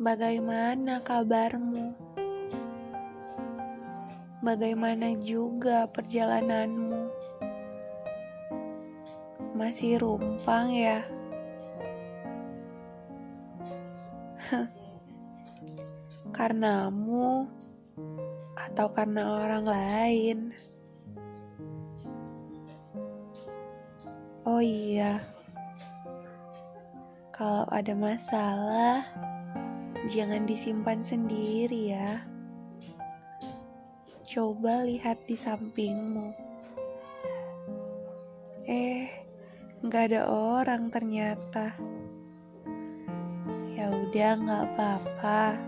bagaimana kabarmu? Bagaimana juga perjalananmu? Masih rumpang ya? Karenamu atau karena orang lain? Oh iya, kalau ada masalah, jangan disimpan sendiri ya. Coba lihat di sampingmu. Eh, nggak ada orang ternyata. Ya udah, nggak apa-apa.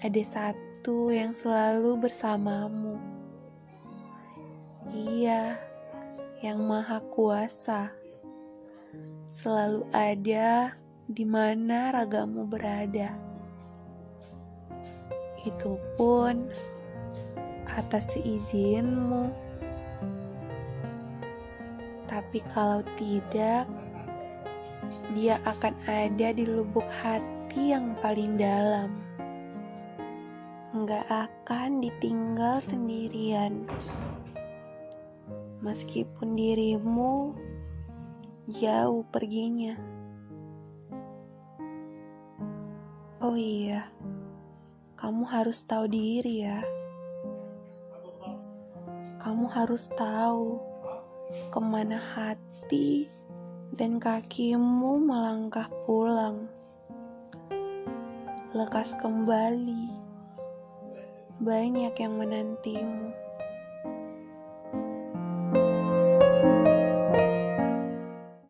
Ada satu yang selalu bersamamu. Iya, yang maha kuasa selalu ada di mana ragamu berada. Itu pun atas seizinmu. Tapi kalau tidak, dia akan ada di lubuk hati yang paling dalam. Nggak akan ditinggal sendirian. Meskipun dirimu jauh perginya. Oh iya, kamu harus tahu diri ya. Kamu harus tahu ke mana hati dan kakimu melangkah pulang. Lekas kembali, banyak yang menantimu.